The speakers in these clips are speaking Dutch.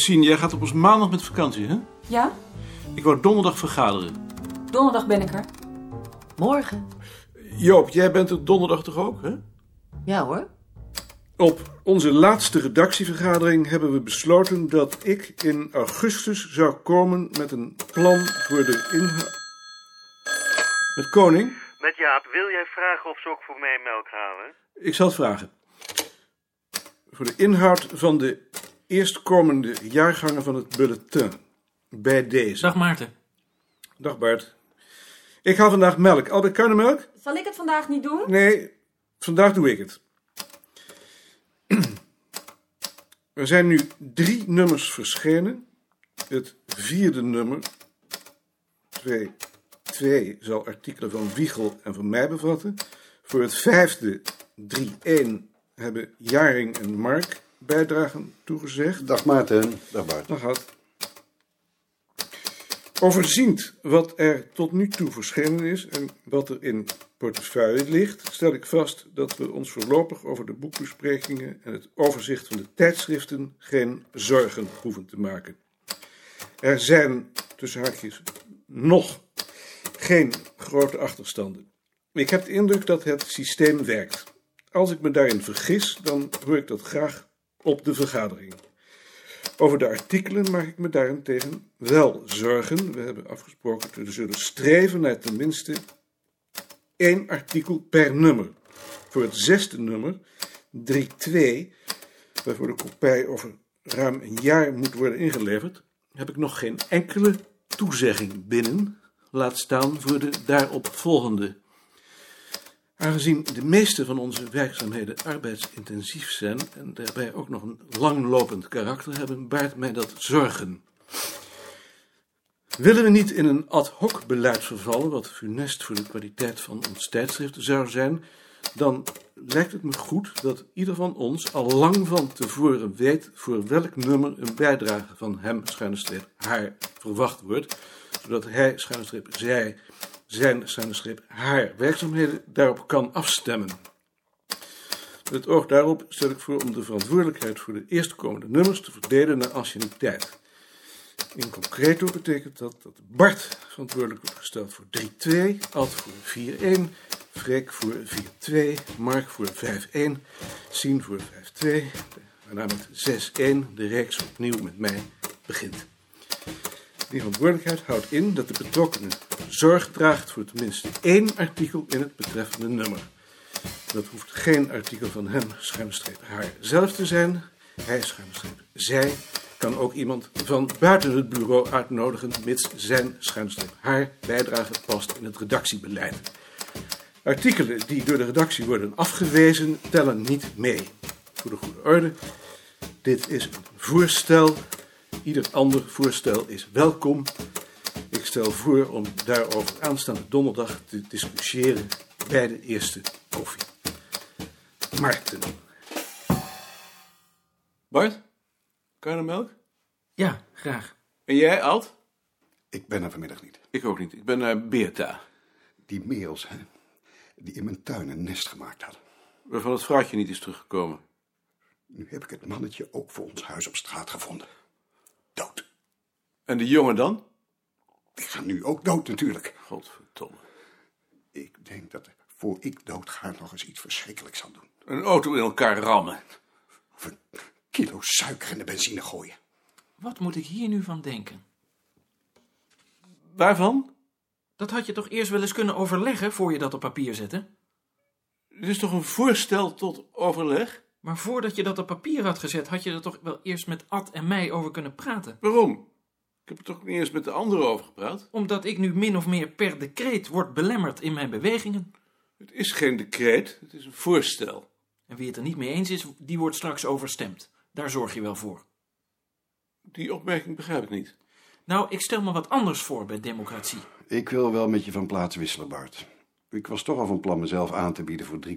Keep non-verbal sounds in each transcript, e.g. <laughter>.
Sien, jij gaat op ons maandag met vakantie, hè? Ja? Ik wou donderdag vergaderen. Donderdag ben ik er. Morgen? Joop, jij bent er donderdag toch ook, hè? Ja hoor. Op onze laatste redactievergadering hebben we besloten dat ik in augustus zou komen met een plan voor de inhoud. Met Koning? Met Jaap, wil jij vragen of ze ook voor mij melk halen? Ik zal het vragen. Voor de inhoud van de eerstkomende jaargangen van het bulletin. Bij deze. Dag Maarten. Dag Bart. Ik haal vandaag melk. Albert Kuinemelk? Zal ik het vandaag niet doen? Nee, vandaag doe ik het. <clears throat> Er zijn nu drie nummers verschenen. Het vierde nummer, 2, 2 zal artikelen van Wiegel en van mij bevatten. Voor het vijfde, 3-1, hebben Jaring en Mark bijdragen toegezegd. Dag Maarten. Dag Bart. Dag had. Overziend wat er tot nu toe verschenen is en wat er in portefeuille ligt, stel ik vast dat we ons voorlopig over de boekbesprekingen en het overzicht van de tijdschriften geen zorgen hoeven te maken. Er zijn, tussen haakjes, nog geen grote achterstanden. Ik heb de indruk dat het systeem werkt. Als ik me daarin vergis, dan hoor ik dat graag op de vergadering. Over de artikelen maak ik me daarentegen wel zorgen. We hebben afgesproken dat we zullen streven naar tenminste één artikel per nummer. Voor het zesde nummer, 3.2, waarvoor de kopij over ruim een jaar moet worden ingeleverd, heb ik nog geen enkele toezegging binnen, laat staan voor de daarop volgende. Aangezien de meeste van onze werkzaamheden arbeidsintensief zijn en daarbij ook nog een langlopend karakter hebben, baart mij dat zorgen. Willen we niet in een ad hoc beleid vervallen, wat funest voor de kwaliteit van ons tijdschrift zou zijn, dan lijkt het me goed dat ieder van ons al lang van tevoren weet voor welk nummer een bijdrage van hem, schuine haar verwacht wordt, zodat hij, schuine zij, zijn, schuine haar werkzaamheden daarop kan afstemmen. Met het oog daarop stel ik voor om de verantwoordelijkheid voor de eerstkomende nummers te verdelen naar anciëniteit. In concreto betekent dat dat Bart verantwoordelijk wordt gesteld voor 3-2, Alt voor 4-1, Freek voor 4-2, Mark voor 5-1, Sien voor 5-2, waarna met 6-1 de reeks opnieuw met mij begint. Die verantwoordelijkheid houdt in dat de betrokkenen zorg draagt voor tenminste één artikel in het betreffende nummer. Dat hoeft geen artikel van hem, schuinstreep, haar zelf te zijn. Hij, schuinstreep, zij kan ook iemand van buiten het bureau uitnodigen, mits zijn schuinstreep haar bijdrage past in het redactiebeleid. Artikelen die door de redactie worden afgewezen, tellen niet mee. Voor de goede orde, dit is een voorstel. Ieder ander voorstel is welkom. Ik stel voor om daarover aanstaande donderdag te discussiëren bij de eerste koffie. Marten. Bart, kan je er melk? Ja, graag. En jij, Alt? Ik ben er vanmiddag niet. Ik ook niet. Ik ben naar Beerta. Die meels, hè, die in mijn tuin een nest gemaakt hadden. Waarvan het vrouwtje niet is teruggekomen. Nu heb ik het mannetje ook voor ons huis op straat gevonden. Dood. En de jongen dan? Die gaat nu ook dood natuurlijk. Godverdomme. Ik denk dat ik voor ik dood ga nog eens iets verschrikkelijks zal doen. Een auto in elkaar rammen. Of een kilo suiker in de benzine gooien. Wat moet ik hier nu van denken? Waarvan? Dat had je toch eerst wel eens kunnen overleggen voor je dat op papier zette? Dit is toch een voorstel tot overleg? Maar voordat je dat op papier had gezet, had je er toch wel eerst met Ad en mij over kunnen praten? Waarom? Ik heb er toch niet eens met de anderen over gepraat? Omdat ik nu min of meer per decreet word belemmerd in mijn bewegingen. Het is geen decreet, het is een voorstel. En wie het er niet mee eens is, die wordt straks overstemd. Daar zorg je wel voor. Die opmerking begrijp ik niet. Nou, ik stel me wat anders voor bij democratie. Ik wil wel met je van plaats wisselen, Bart. Ik was toch al van plan mezelf aan te bieden voor 3-2.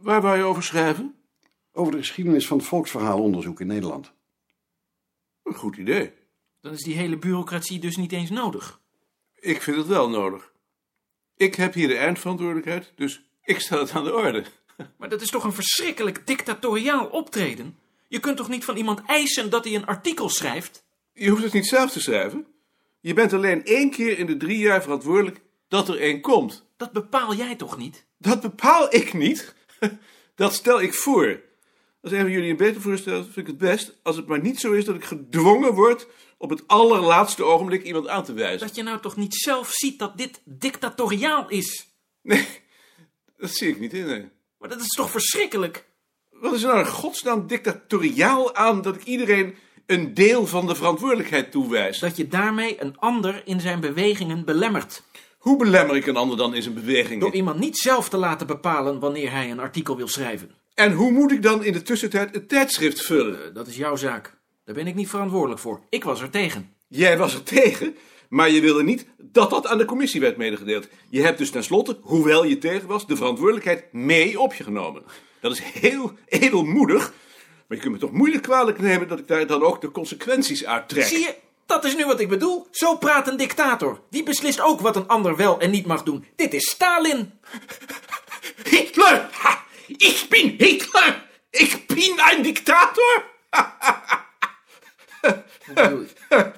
Waar wou je over schrijven? Over de geschiedenis van het volksverhaalonderzoek in Nederland. Een goed idee. Dan is die hele bureaucratie dus niet eens nodig. Ik vind het wel nodig. Ik heb hier de eindverantwoordelijkheid, dus ik stel het aan de orde. <laughs> Maar dat is toch een verschrikkelijk dictatoriaal optreden? Je kunt toch niet van iemand eisen dat hij een artikel schrijft? Je hoeft het niet zelf te schrijven. Je bent alleen één keer in de drie jaar verantwoordelijk dat er één komt. Dat bepaal jij toch niet? Dat bepaal ik niet. <laughs> Dat stel ik voor. Als een van jullie een beter voorstel, vind ik het best. Als het maar niet zo is dat ik gedwongen word op het allerlaatste ogenblik iemand aan te wijzen. Dat je nou toch niet zelf ziet dat dit dictatoriaal is? Nee, dat zie ik niet in. nee. Maar dat is toch verschrikkelijk? Wat is er nou in godsnaam dictatoriaal aan dat ik iedereen een deel van de verantwoordelijkheid toewijs? Dat je daarmee een ander in zijn bewegingen belemmert. Hoe belemmer ik een ander dan in zijn bewegingen? Door iemand niet zelf te laten bepalen wanneer hij een artikel wil schrijven. En hoe moet ik dan in de tussentijd het tijdschrift vullen? Eh, Dat is jouw zaak. Daar ben ik niet verantwoordelijk voor. Ik was er tegen. Jij was er tegen, maar je wilde niet dat dat aan de commissie werd medegedeeld. Je hebt dus tenslotte, hoewel je tegen was, de verantwoordelijkheid mee op je genomen. Dat is heel edelmoedig, maar je kunt me toch moeilijk kwalijk nemen dat ik daar dan ook de consequenties uit trek. Zie je, dat is nu wat ik bedoel. Zo praat een dictator. Die beslist ook wat een ander wel en niet mag doen. Dit is Stalin. Hitler! Ben Hitler! Ik ben een dictator! Hoe bedoel je?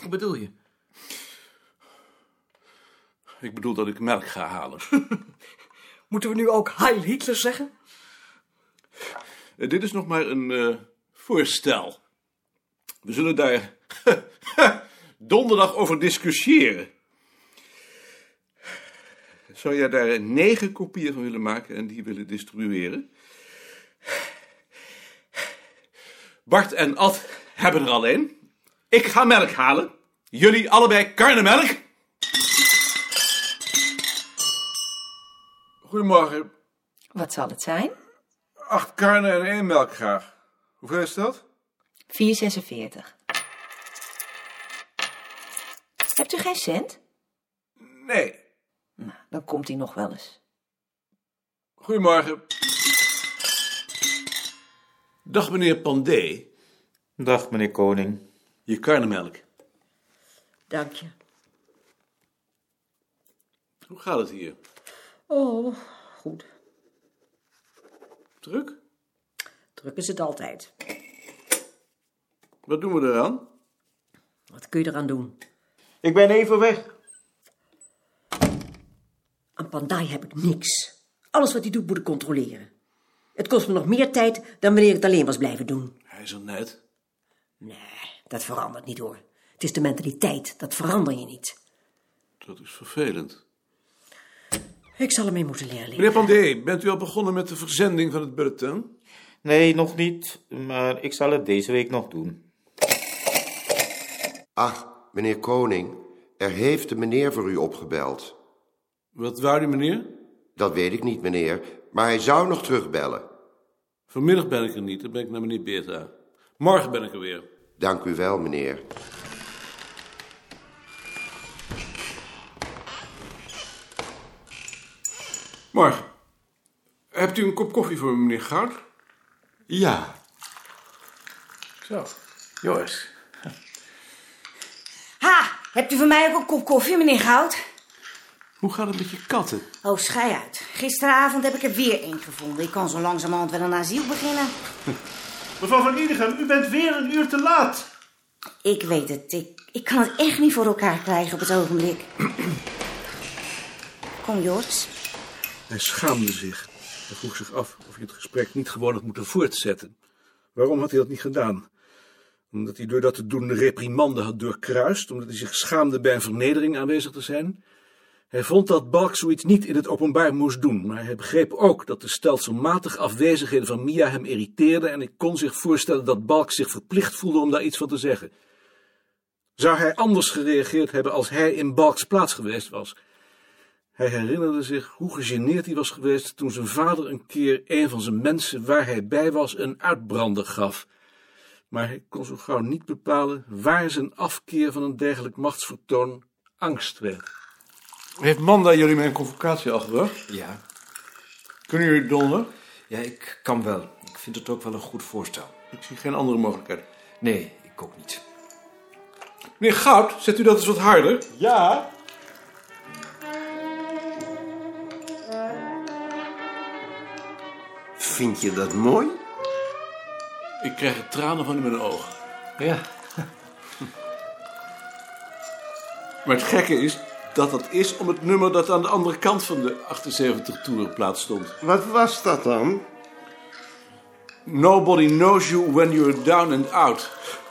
Hoe bedoel je? Ik bedoel dat ik melk ga halen. <laughs> Moeten we nu ook Heil Hitler zeggen? Eh, dit is nog maar een eh, voorstel. We zullen daar <laughs> donderdag over discussiëren. Zou jij daar negen kopieën van willen maken en die willen distribueren? Bart en Ad hebben er al een. Ik ga melk halen. Jullie allebei karnemelk. Goedemorgen. Wat zal het zijn? Acht karnen en één melk graag. Hoeveel is dat? 4,46. Hebt u geen cent? Nee. Dan komt hij nog wel eens. Goedemorgen. Dag meneer Pandé. Dag, meneer Koning. Je karnemelk. Dank je. Hoe gaat het hier? Oh, goed. Druk? Druk is het altijd. Wat doen we eraan? Wat kun je eraan doen? Ik ben even weg. Pandai heb ik niks. Alles wat hij doet moet ik controleren. Het kost me nog meer tijd dan wanneer ik het alleen was blijven doen. Hij is er net. Nee, dat verandert niet hoor. Het is de mentaliteit, dat verander je niet. Dat is vervelend. Ik zal ermee moeten leren Meneer leven. Pandé, bent u al begonnen met de verzending van het bulletin? Nee, nog niet, maar ik zal het deze week nog doen. Ach, meneer Koning, er heeft een meneer voor u opgebeld. Wat wou die meneer? Dat weet ik niet, meneer, maar hij zou nog terugbellen. Vanmiddag ben ik er niet, dan ben ik naar meneer Beerta. Morgen ben ik er weer. Dank u wel, meneer. Morgen. Hebt u een kop koffie voor me, meneer Goud? Ja, Zo. Joris. Ha, hebt u voor mij ook een kop koffie, meneer Goud? Hoe gaat het met je katten? Oh, schei uit. Gisteravond heb ik er weer één gevonden. Ik kan zo langzamerhand wel een asiel beginnen. <laughs> Mevrouw van Iedegem, u bent weer een uur te laat. Ik weet het. Ik, ik kan het echt niet voor elkaar krijgen op het ogenblik. <clears throat> Kom, Joris. Hij schaamde zich. Hij vroeg zich af of hij het gesprek niet gewoon had moeten voortzetten. Waarom had hij dat niet gedaan? Omdat hij door dat te doen de reprimande had doorkruist, omdat hij zich schaamde bij een vernedering aanwezig te zijn. Hij vond dat Balk zoiets niet in het openbaar moest doen, maar hij begreep ook dat de stelselmatige afwezigheden van Mia hem irriteerden en ik kon zich voorstellen dat Balk zich verplicht voelde om daar iets van te zeggen. Zou hij anders gereageerd hebben als hij in Balks plaats geweest was? Hij herinnerde zich hoe gegeneerd hij was geweest toen zijn vader een keer een van zijn mensen waar hij bij was een uitbrander gaf. Maar hij kon zo gauw niet bepalen waar zijn afkeer van een dergelijk machtsvertoon angst werd. Heeft Manda jullie mijn convocatie al gebracht? Ja, Kunnen jullie donder? ja, ik kan wel. Ik vind het ook wel een goed voorstel. Ik zie geen andere mogelijkheid. Nee, ik ook niet. Meneer Goud, zet u dat eens wat harder. Ja? Vind je dat mooi? Ik krijg er tranen van in mijn ogen. Ja. Maar het gekke is dat dat is om het nummer dat aan de andere kant van de 78 toerenplaat stond. Wat was dat dan? Nobody knows you when you're down and out.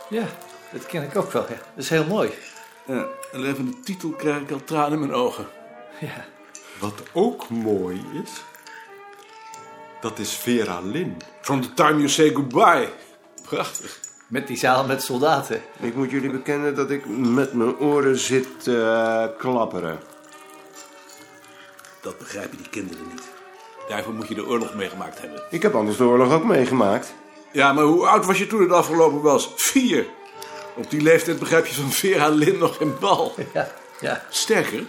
Ja, dat ken ik ook wel. Ja. Dat is heel mooi. Ja, alleen van de titel krijg ik al tranen in mijn ogen. Ja. Wat ook mooi is, dat is Vera Lynn. From the time you say goodbye. Prachtig. Met die zaal met soldaten. Ik moet jullie bekennen dat ik met mijn oren zit te klapperen. Dat begrijpen die kinderen niet. Daarvoor moet je de oorlog meegemaakt hebben. Ik heb anders de oorlog ook meegemaakt. Ja, maar hoe oud was je toen het afgelopen was? Vier. Op die leeftijd begrijp je van Vera Lynn nog geen bal. <laughs> Ja, ja. Sterker,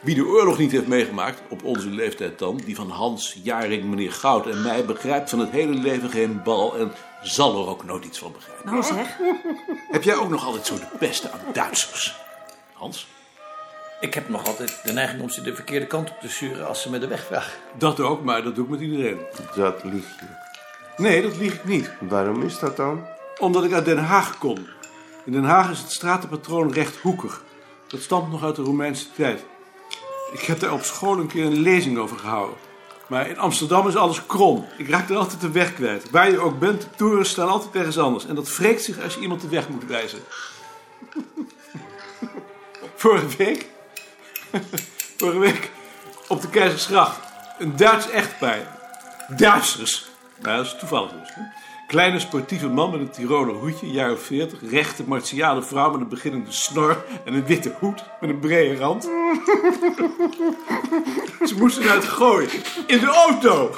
wie de oorlog niet heeft meegemaakt, op onze leeftijd dan, die van Hans, Jaring, meneer Goud en mij, begrijpt van het hele leven geen bal en zal er ook nooit iets van begrijpen. Nou zeg. <laughs> Heb jij ook nog altijd zo de peste aan Duitsers? Hans? Ik heb nog altijd de neiging om ze de verkeerde kant op te sturen als ze me de weg vragen. Dat ook, maar dat doe ik met iedereen. Dat lieg je. Nee, dat lieg ik niet. Waarom is dat dan? Omdat ik uit Den Haag kom. In Den Haag is het stratenpatroon rechthoekig. Dat stamt nog uit de Romeinse tijd. Ik heb daar op school een keer een lezing over gehouden. Maar in Amsterdam is alles krom. Ik raak er altijd de weg kwijt. Waar je ook bent, de torens staan altijd ergens anders. En dat wreekt zich als je iemand de weg moet wijzen. <laughs> Vorige week... <laughs> Vorige week op de Keizersgracht. Een Duits echtpaar. Duitsers. Nou, dat is toevallig dus. Kleine sportieve man met een Tiroler hoedje, jaar of 40. Rechte martiale vrouw met een beginnende snor en een witte hoed met een brede rand. <laughs> Ze moesten eruit gooien. In de auto.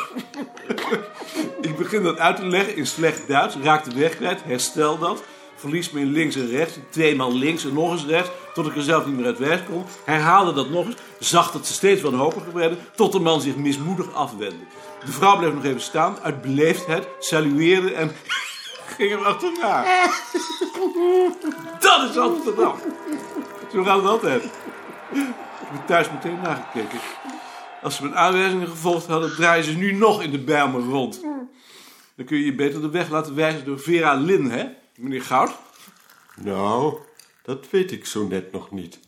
<laughs> Ik begin dat uit te leggen in slecht Duits. Raak de weg kwijt, herstel dat. Verlies me in links en rechts. Tweemaal links en nog eens rechts. Tot ik er zelf niet meer uit wijs kon. Herhaalde dat nog eens. Zag dat ze steeds wanhopiger werden. Tot de man zich mismoedig afwendde. De vrouw bleef nog even staan. Uit beleefdheid. Salueerde en <laughs> ging hem achterna. <laughs> Dat is Amsterdam. Zo gaat het altijd. Ik heb thuis meteen nagekeken. Als ze mijn aanwijzingen gevolgd hadden, draaien ze nu nog in de Bijlmer rond. Dan kun je je beter de weg laten wijzen door Vera Lynn, hè, meneer Goud? Nou, dat weet ik zo net nog niet.